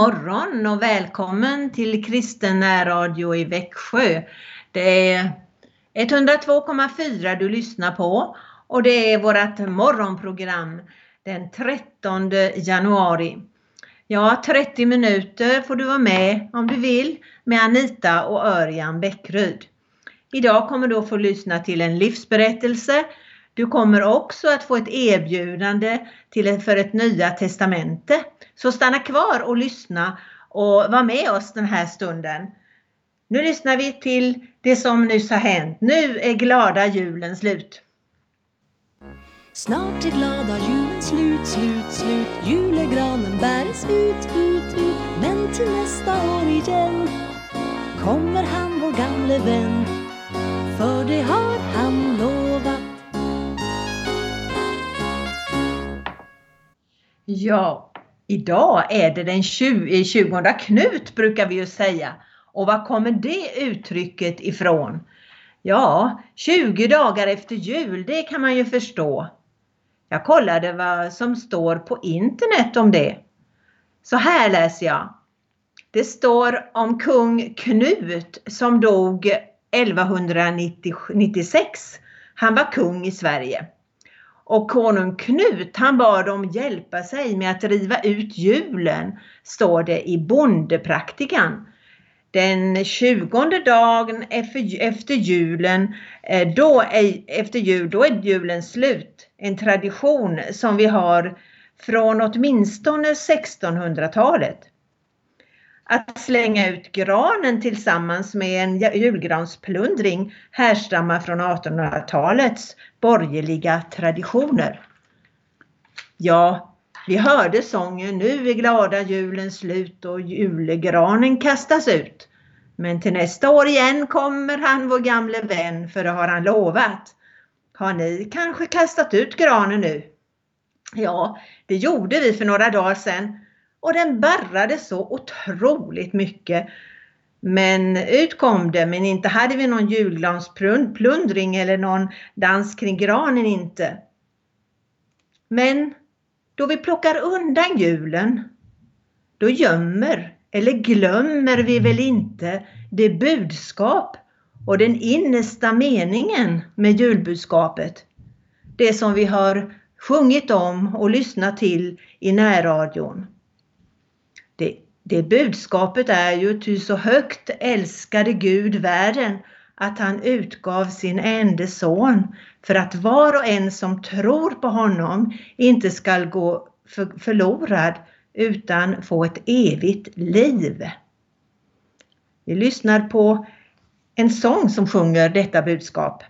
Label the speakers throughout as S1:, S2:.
S1: Morgon och välkommen till Kristen närradio i Växjö. Det är 102,4 du lyssnar på och det är vårt morgonprogram den 13 januari. Ja, 30 minuter får du vara med om du vill med Anita och Örjan Bäckryd. Idag kommer du att få lyssna till en livsberättelse. Du kommer också att få ett erbjudande till för ett nya testamente. Så stanna kvar och lyssna och var med oss den här stunden. Nu lyssnar vi till det som nyss har hänt. Nu är glada julen slut.
S2: Snart är glada julen slut, slut, slut Julegranen bäres ut, ut, ut Men till nästa år igen Kommer han vår gamle vän För det har han lovat
S1: Ja, idag är det den 20, 20 eh, Knut brukar vi ju säga. Och var kommer det uttrycket ifrån? Ja, 20 dagar efter jul, det kan man ju förstå. Jag kollade vad som står på internet om det. Så här läser jag. Det står om kung Knut som dog 1196. Han var kung i Sverige. Och konung Knut han bad dem hjälpa sig med att riva ut julen, står det i Bondepraktikan. Den tjugonde dagen efter julen, eh, då är, efter jul, då är julen slut. En tradition som vi har från åtminstone 1600-talet. Att slänga ut granen tillsammans med en julgransplundring härstammar från 1800-talets borgerliga traditioner. Ja, vi hörde sången Nu är glada julen slut och julgranen kastas ut. Men till nästa år igen kommer han vår gamle vän för det har han lovat. Har ni kanske kastat ut granen nu? Ja, det gjorde vi för några dagar sedan och den barrade så otroligt mycket. Men ut kom det, men inte hade vi någon julgransplundring eller någon dans kring granen inte. Men då vi plockar undan julen, då gömmer eller glömmer vi väl inte det budskap och den innersta meningen med julbudskapet. Det som vi har sjungit om och lyssnat till i närradion. Det, budskapet är ju ty så högt älskade Gud världen att han utgav sin enda son för att var och en som tror på honom inte skall gå för, förlorad utan få ett evigt liv. Vi lyssnar på en sång som sjunger detta budskap.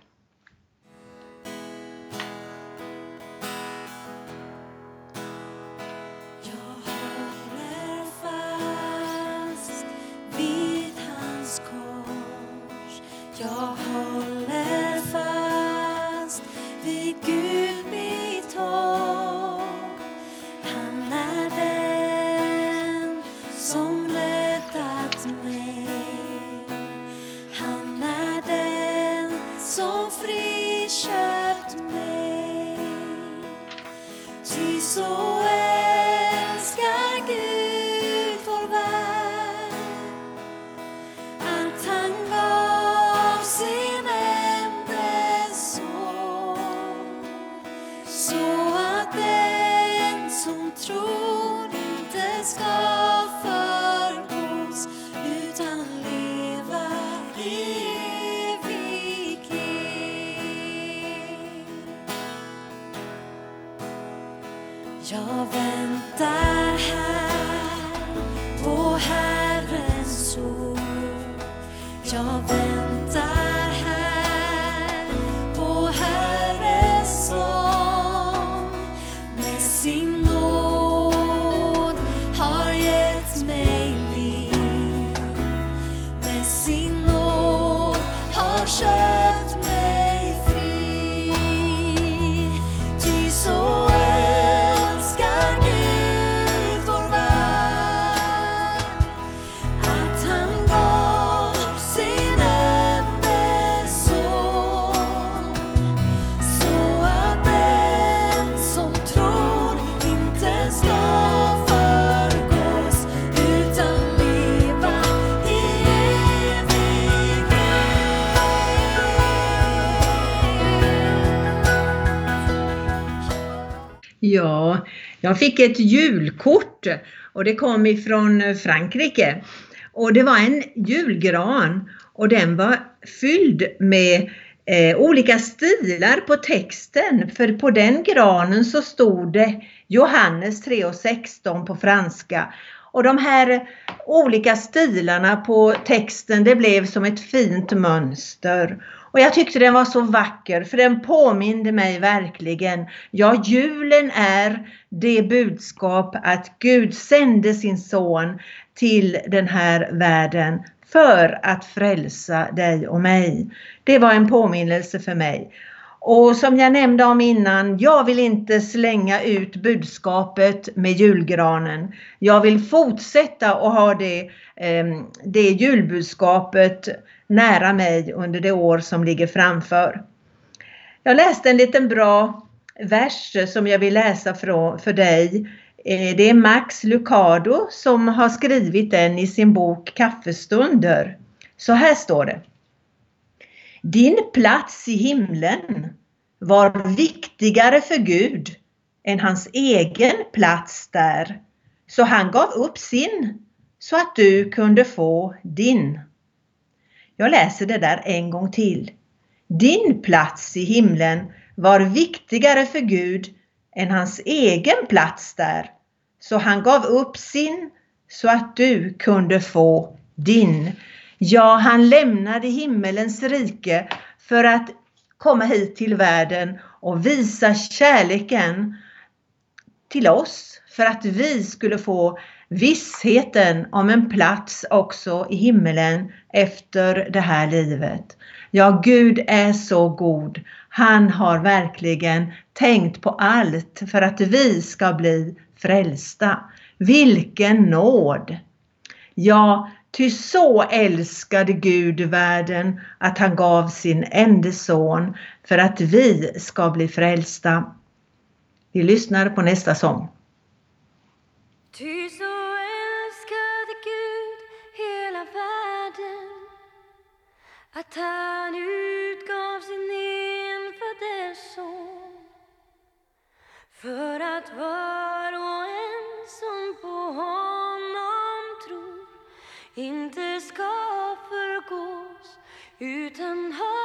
S2: Jag
S1: fick ett julkort och det kom ifrån eh, Frankrike. Och det var en julgran och den var fylld med eh, olika stilar på texten. För på den granen så stod det Johannes 3.16 på franska. Och de här olika stilarna på texten det blev som ett fint mönster. Och jag tyckte den var så vacker för den påminde mig verkligen. Ja, julen är det budskap att Gud sände sin son till den här världen för att frälsa dig och mig. Det var en påminnelse för mig. Och som jag nämnde om innan, jag vill inte slänga ut budskapet med julgranen. Jag vill fortsätta att ha det, ehm, det julbudskapet nära mig under det år som ligger framför. Jag läste en liten bra vers som jag vill läsa för dig. Eh, det är Max Lucado som har skrivit den i sin bok Kaffestunder. Så här står det. Din plats i himlen var viktigare för Gud än hans egen plats där. Så han gav upp sin så att du kunde få din. Jag läser det där en gång till. Din plats i himlen var viktigare för Gud än hans egen plats där. Så han gav upp sin så att du kunde få din. Ja, han lämnade himmelens rike för att komma hit till världen och visa kärleken till oss för att vi skulle få vissheten om en plats också i himmelen efter det här livet. Ja, Gud är så god. Han har verkligen tänkt på allt för att vi ska bli frälsta. Vilken nåd! Ja, ty så älskade Gud världen att han gav sin enda son för att vi ska bli frälsta. Vi lyssnar på nästa sång.
S2: Ty så att han utgav sin enfödde son för att var och en som på honom tror inte ska förgås utan ha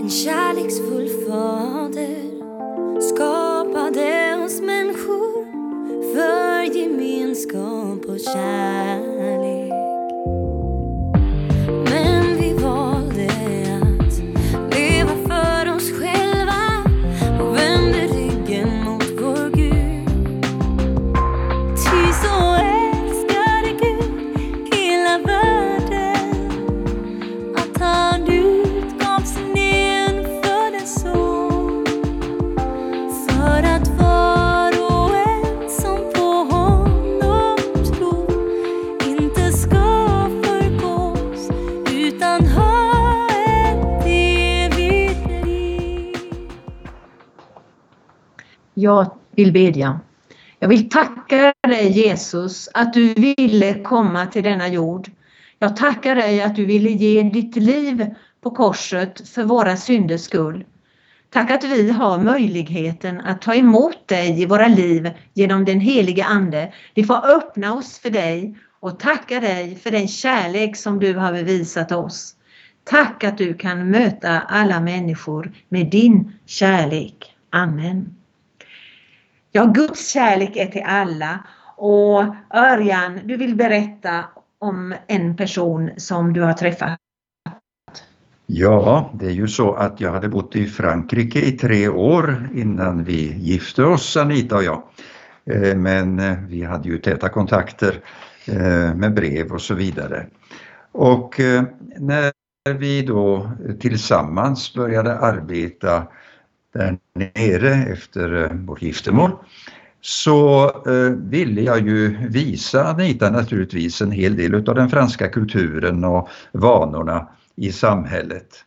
S2: En kärleksfull fader skapade oss människor för gemenskap och kärlek.
S1: Jag vill bedja. Jag vill tacka dig Jesus att du ville komma till denna jord. Jag tackar dig att du ville ge ditt liv på korset för våra synders skull. Tack att vi har möjligheten att ta emot dig i våra liv genom den helige Ande. Vi får öppna oss för dig och tacka dig för den kärlek som du har bevisat oss. Tack att du kan möta alla människor med din kärlek. Amen. Ja, Guds kärlek är till alla. Och Örjan, du vill berätta om en person som du har träffat.
S3: Ja, det är ju så att jag hade bott i Frankrike i tre år innan vi gifte oss, Anita och jag. Eh, men eh, vi hade ju täta kontakter eh, med brev och så vidare. Och när vi då tillsammans började arbeta där nere efter eh, vårt giftermål så eh, ville jag ju visa Anita naturligtvis en hel del av den franska kulturen och vanorna i samhället.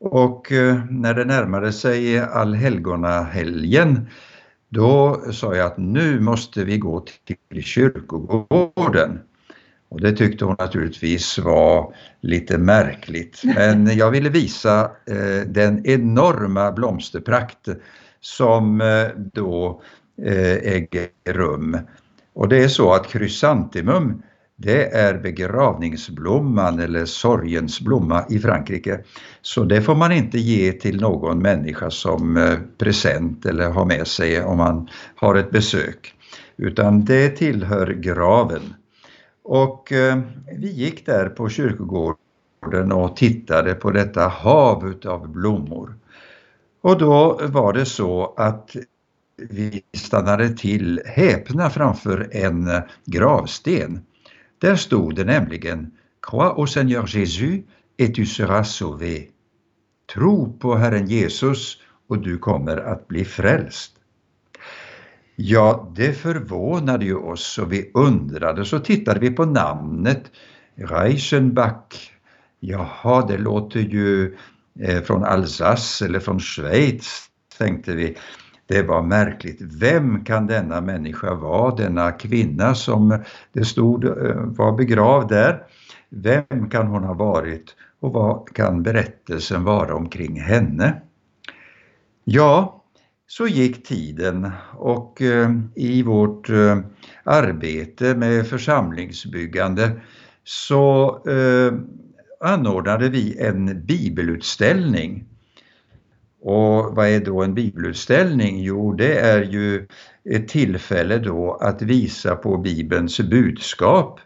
S3: Och eh, när det närmade sig allhelgonahelgen då sa jag att nu måste vi gå till kyrkogården. Och det tyckte hon naturligtvis var lite märkligt. Men jag ville visa eh, den enorma blomsterprakt som eh, då eh, äger rum. Och det är så att krysantemum det är begravningsblomman eller sorgens blomma i Frankrike. Så det får man inte ge till någon människa som eh, present eller ha med sig om man har ett besök. Utan det tillhör graven. Och eh, vi gick där på kyrkogården och tittade på detta hav av blommor. Och då var det så att vi stannade till häpna framför en gravsten. Där stod det nämligen Crois au Seigneur Jésus et tu seras sauvé. Tro på Herren Jesus och du kommer att bli frälst. Ja, det förvånade ju oss och vi undrade, så tittade vi på namnet Reichenbach. Jaha, det låter ju eh, från Alsace eller från Schweiz, tänkte vi. Det var märkligt. Vem kan denna människa vara, denna kvinna som det stod eh, var begravd där? Vem kan hon ha varit och vad kan berättelsen vara omkring henne? Ja, så gick tiden och eh, i vårt eh, arbete med församlingsbyggande så eh, anordnade vi en bibelutställning och vad är då en bibelutställning? Jo, det är ju ett tillfälle då att visa på Bibelns budskap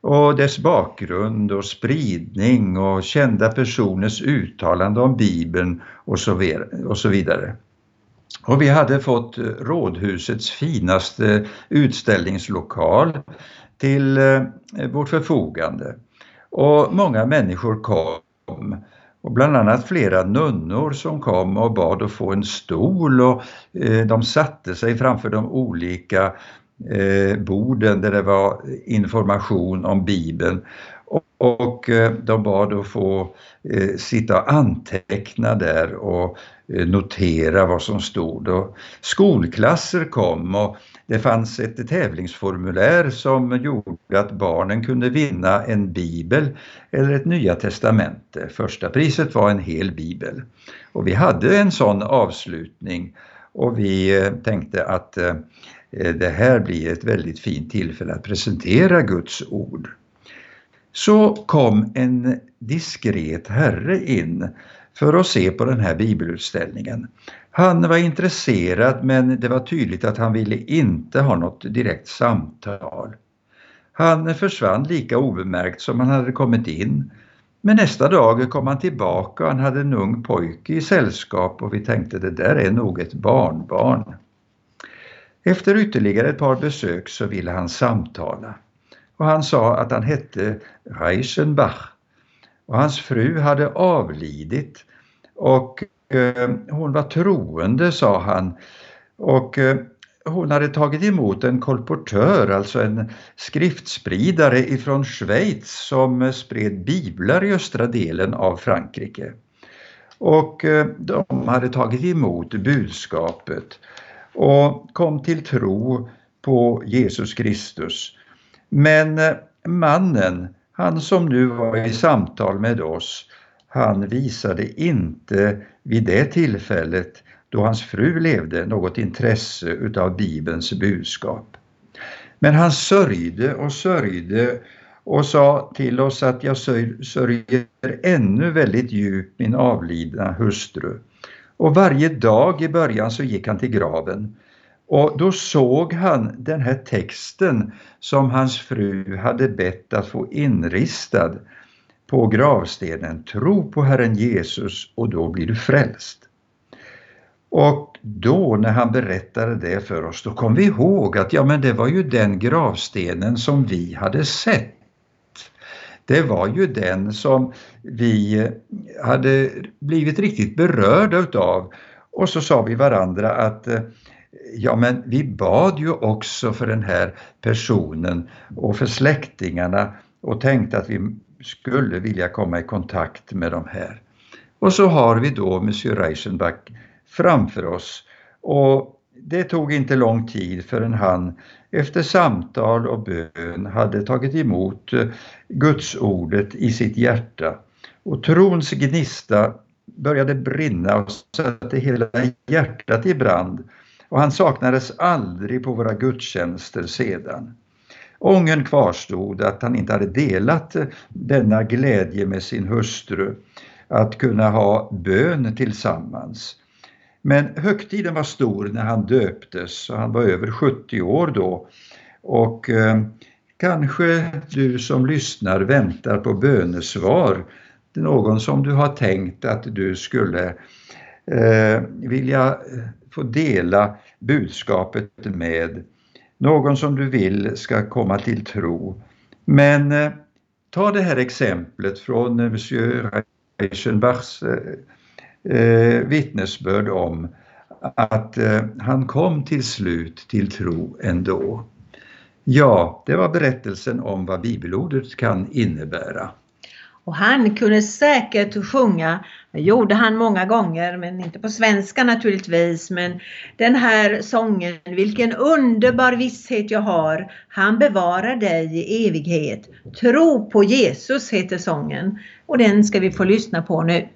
S3: och dess bakgrund och spridning och kända personers uttalande om Bibeln och så vidare. Och vi hade fått eh, Rådhusets finaste utställningslokal till eh, vårt förfogande. Och många människor kom och bland annat flera nunnor som kom och bad att få en stol och eh, de satte sig framför de olika eh, borden där det var information om Bibeln. Och, och eh, de bad att få eh, sitta och anteckna där och eh, Eh, notera vad som stod. Och skolklasser kom och det fanns ett tävlingsformulär som gjorde att barnen kunde vinna en bibel eller ett nya testamente. Första priset var en hel bibel. Och vi hade en sån avslutning och vi eh, tänkte att eh, det här blir ett väldigt fint tillfälle att presentera Guds ord. Så kom en diskret herre in för att se på den här bibelutställningen. Han var intresserad men det var tydligt att han ville inte ha något direkt samtal. Han försvann lika obemärkt som han hade kommit in. Men nästa dag kom han tillbaka och han hade en ung pojke i sällskap och vi tänkte det där är nog ett barnbarn. Efter ytterligare ett par besök så ville han samtala. Och han sa att han hette Reichenbach. Och hans fru hade avlidit och Eh, hon var troende sa han och eh, hon hade tagit emot en kolportör, alltså en skriftspridare ifrån Schweiz som eh, spred biblar i östra delen av Frankrike. Och eh, de hade tagit emot budskapet och kom till tro på Jesus Kristus. Men eh, mannen, han som nu var i samtal med oss, han visade inte vid det tillfället då hans fru levde något intresse utav Bibelns budskap. Men han sörjde och sörjde och sa till oss att jag sörjer ännu väldigt djupt min avlidna hustru. Och varje dag i början så gick han till graven och då såg han den här texten som hans fru hade bett att få inristad på gravstenen, tro på Herren Jesus och då blir du frälst. Och då när han berättade det för oss, då kom vi ihåg att ja men det var ju den gravstenen som vi hade sett. Det var ju den som vi eh, hade blivit riktigt berörda utav. Och så sa vi varandra att eh, ja men vi bad ju också för den här personen och för släktingarna och tänkte att vi skulle vilja komma i kontakt med de här. Och så har vi då Monsieur Reichenbach framför oss. Och det tog inte lång tid förrän han efter samtal och bön hade tagit emot eh, Gudsordet i sitt hjärta. Och trons gnista började brinna och satte hela hjärtat i brand och han saknades aldrig på våra gudstjänster sedan. Ången kvarstod att han inte hade delat denna glädje med sin hustru, att kunna ha bön tillsammans. Men högtiden var stor när han döptes och han var över 70 år då. Och eh, kanske du som lyssnar väntar på bönesvar. Någon som du har tänkt att du skulle eh, vilja eh, få dela budskapet med. Någon som du vill ska komma till tro. Men eh, ta det här exemplet från eh, Monsieur Reichenbachs eh, eh, vittnesbörd om att eh, han kom till slut till tro ändå. Ja, det var berättelsen om vad bibelordet kan innebära.
S2: Och han kunde säkert sjunga, det gjorde han många gånger, men inte på svenska naturligtvis. Men den här sången, vilken underbar visshet jag har, han bevarar dig i evighet. Tro på Jesus heter sången och den ska vi få lyssna på nu.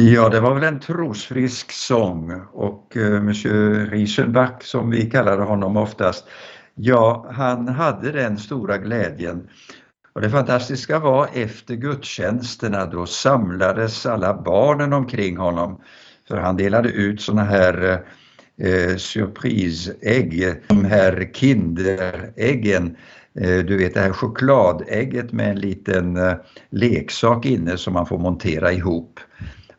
S3: Ja, det var väl en trosfrisk sång och eh, Monsieur Riesenbach som vi kallade honom oftast Ja, han hade den stora glädjen. Och det fantastiska var efter gudstjänsterna då samlades alla barnen omkring honom. För han delade ut såna här eh, surprisägg, de här Kinderäggen. Eh, du vet det här chokladägget med en liten eh, leksak inne som man får montera ihop.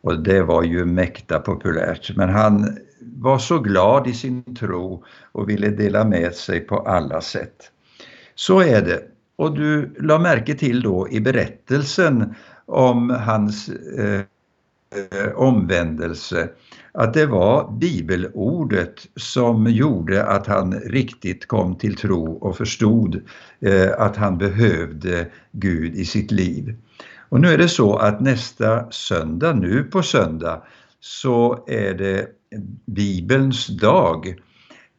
S3: Och det var ju mäkta populärt. Men han var så glad i sin tro och ville dela med sig på alla sätt. Så är det. Och du la märke till då i berättelsen om hans eh, eh omvändelse att det var bibelordet som gjorde att han riktigt kom till tro och förstod eh, att han behövde Gud i sitt liv. Och nu är det så att nästa söndag, nu på söndag, så är det Bibelns dag.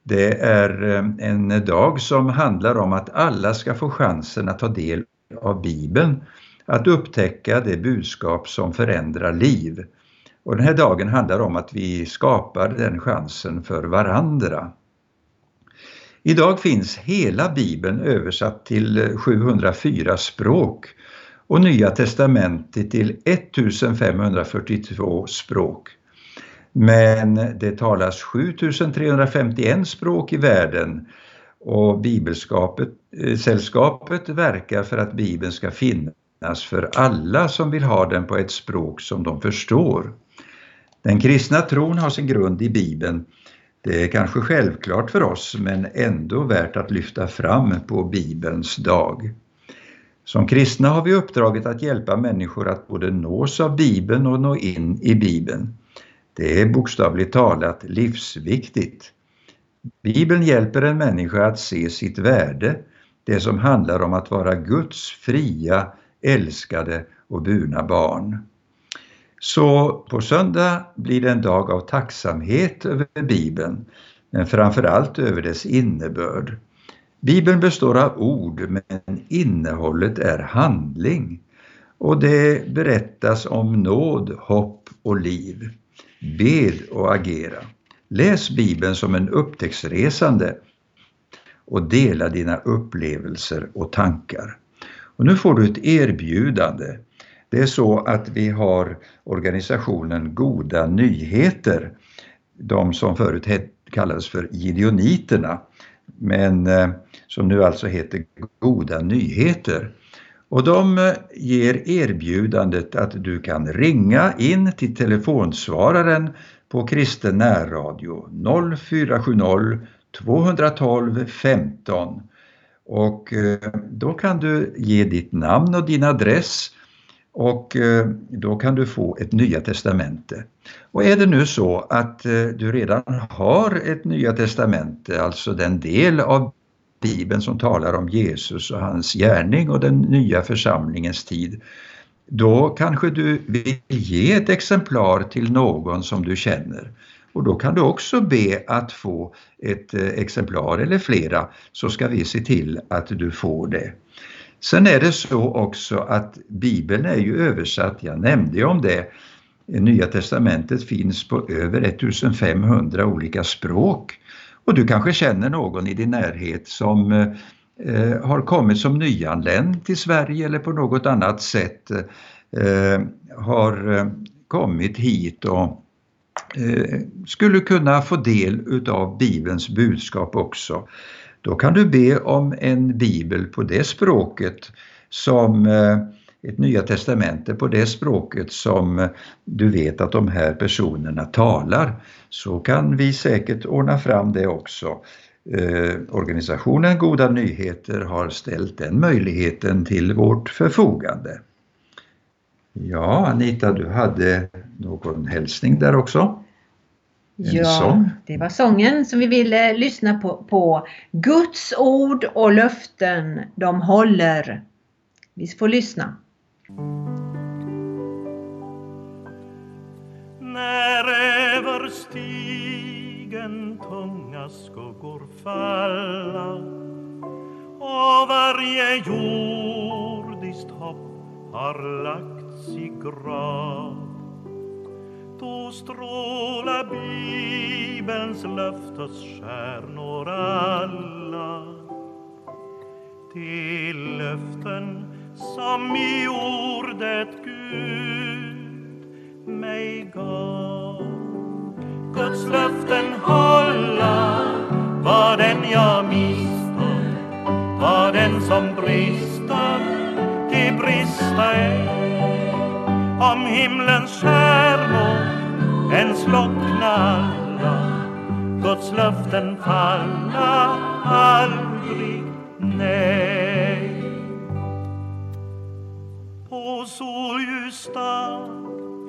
S3: Det är eh, en dag som handlar om att alla ska få chansen att ta del av Bibeln, att upptäcka det budskap som förändrar liv. Och den här dagen handlar om att vi skapar den chansen för varandra. Idag finns hela Bibeln översatt till 704 språk och Nya testamentet till 1542 språk. Men det talas 7351 språk i världen och Bibelsällskapet eh, verkar för att Bibeln ska finnas för alla som vill ha den på ett språk som de förstår. Den kristna tron har sin grund i Bibeln. Det är kanske självklart för oss men ändå värt att lyfta fram på Bibelns dag. Som kristna har vi uppdraget att hjälpa människor att både nås av Bibeln och nå in i Bibeln. Det är bokstavligt talat livsviktigt. Bibeln hjälper en människa att se sitt värde, det som handlar om att vara Guds fria, älskade och burna barn. Så på söndag blir det en dag av tacksamhet över Bibeln, men framförallt över dess innebörd. Bibeln består av ord men innehållet är handling och det berättas om nåd, hopp och liv. Bed och agera. Läs Bibeln som en upptäcktsresande och dela dina upplevelser och tankar. Och nu får du ett erbjudande. Det är så att vi har organisationen Goda nyheter, de som förut kallades för Gideoniterna, men eh, som nu alltså heter Goda nyheter. Och de eh, ger erbjudandet att du kan ringa in till telefonsvararen på Kristen närradio 0470 212 15 och eh, då kan du ge ditt namn och din adress och eh, då kan du få ett Nya Testamente. Och är det nu så att du redan har ett Nya Testamente, alltså den del av Bibeln som talar om Jesus och hans gärning och den nya församlingens tid, då kanske du vill ge ett exemplar till någon som du känner. Och då kan du också be att få ett eh, exemplar eller flera så ska vi se till att du får det. Sen är det så också att Bibeln är ju översatt, jag nämnde ju om det, Nya testamentet finns på över 1500 olika språk. Och du kanske känner någon i din närhet som eh, eh, har kommit som nyanländ till Sverige eller på något annat sätt eh, har eh, kommit hit och eh, skulle kunna få del utav Bibelns budskap också. Då kan du be om en bibel på det språket som eh, ett Nya Testamente på det språket som du vet att de här personerna talar så kan vi säkert ordna fram det också. Eh, organisationen Goda Nyheter har ställt den möjligheten till vårt förfogande. Ja, Anita, du hade någon hälsning där också?
S1: En ja, sång. det var sången som vi ville lyssna på, på. Guds ord och löften, de håller. Vi får lyssna.
S4: När över stigen tunga skuggor falla och varje jordiskt hopp har lagts i grav då strålar Bibelns löftesstjärnor alla de löften som i ordet Gud mig gav. Guds löften hålla vad den jag mister, vad den som brister, det brista är. Om himlens stjärnor än slockna alla, Guds löften falla aldrig, ner. Så solljus dag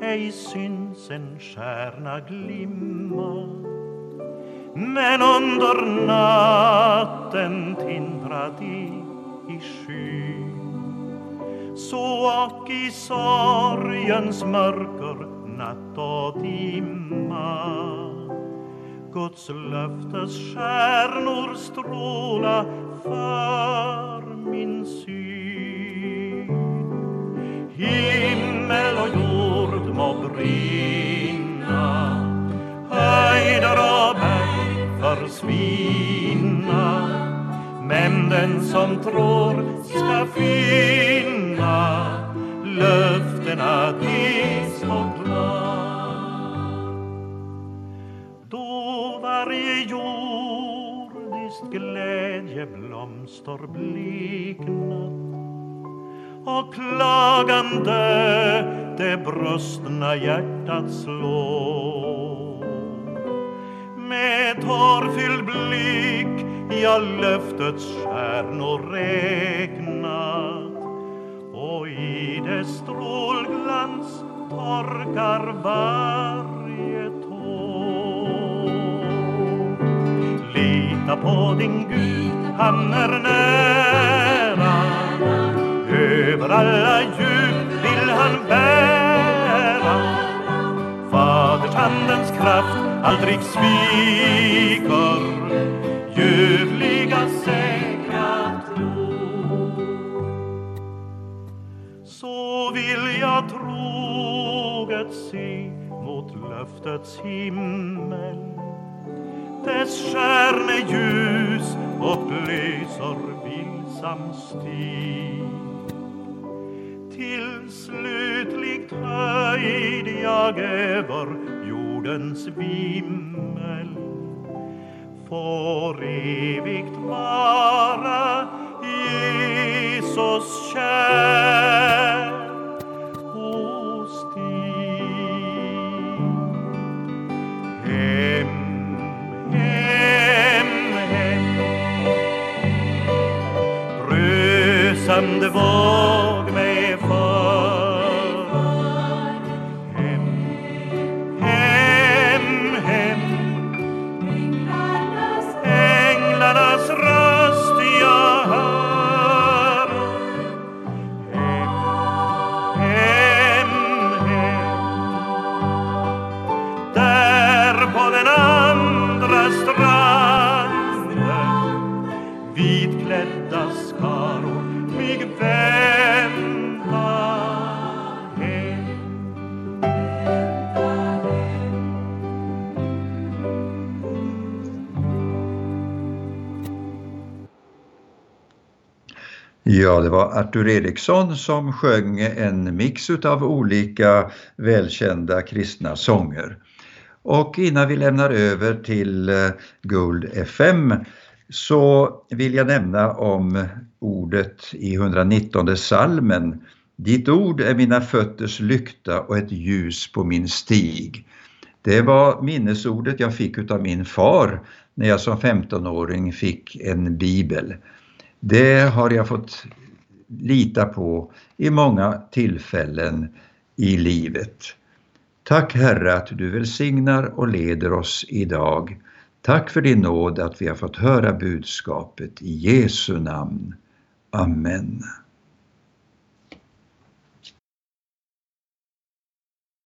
S4: ej syns en stjärna glimma. Men under natten tindrat i, i skyn. Så och i sorgens mörker natt och dimma. Guds löftes stjärnor stråla för min syn. Himmel och jord må brinna. Höjder och berg försvinna. Men den som tror ska finna löftena de så glad. Då varje jordiskt glädjeblomster bleknat och klagande det brustna hjärtat slår. Med tårfylld blick jag löftets stjärnor räknat och i dess strålglans torkar varje tår. Lita på din Gud, han är nära för alla djup vill han bära. Fadershandens kraft aldrig sviker. Ljuvliga säkra tro. Så vill jag troget se mot löftets himmel. Dess stjärneljus upplyser vilsam stig till slutligt höjd jag över jordens vimmel får evigt vara Jesus kär hos dig. Hem, hem, hem Brusande var
S3: Ja, det var Artur Eriksson som sjöng en mix utav olika välkända kristna sånger. Och innan vi lämnar över till eh, Guld FM så vill jag nämna om ordet i 119 salmen. Ditt ord är mina fötters lykta och ett ljus på min stig. Det var minnesordet jag fick utav min far när jag som 15-åring fick en bibel. Det har jag fått lita på i många tillfällen i livet. Tack Herre att du välsignar och leder oss idag. Tack för din nåd att vi har fått höra budskapet i Jesu namn. Amen.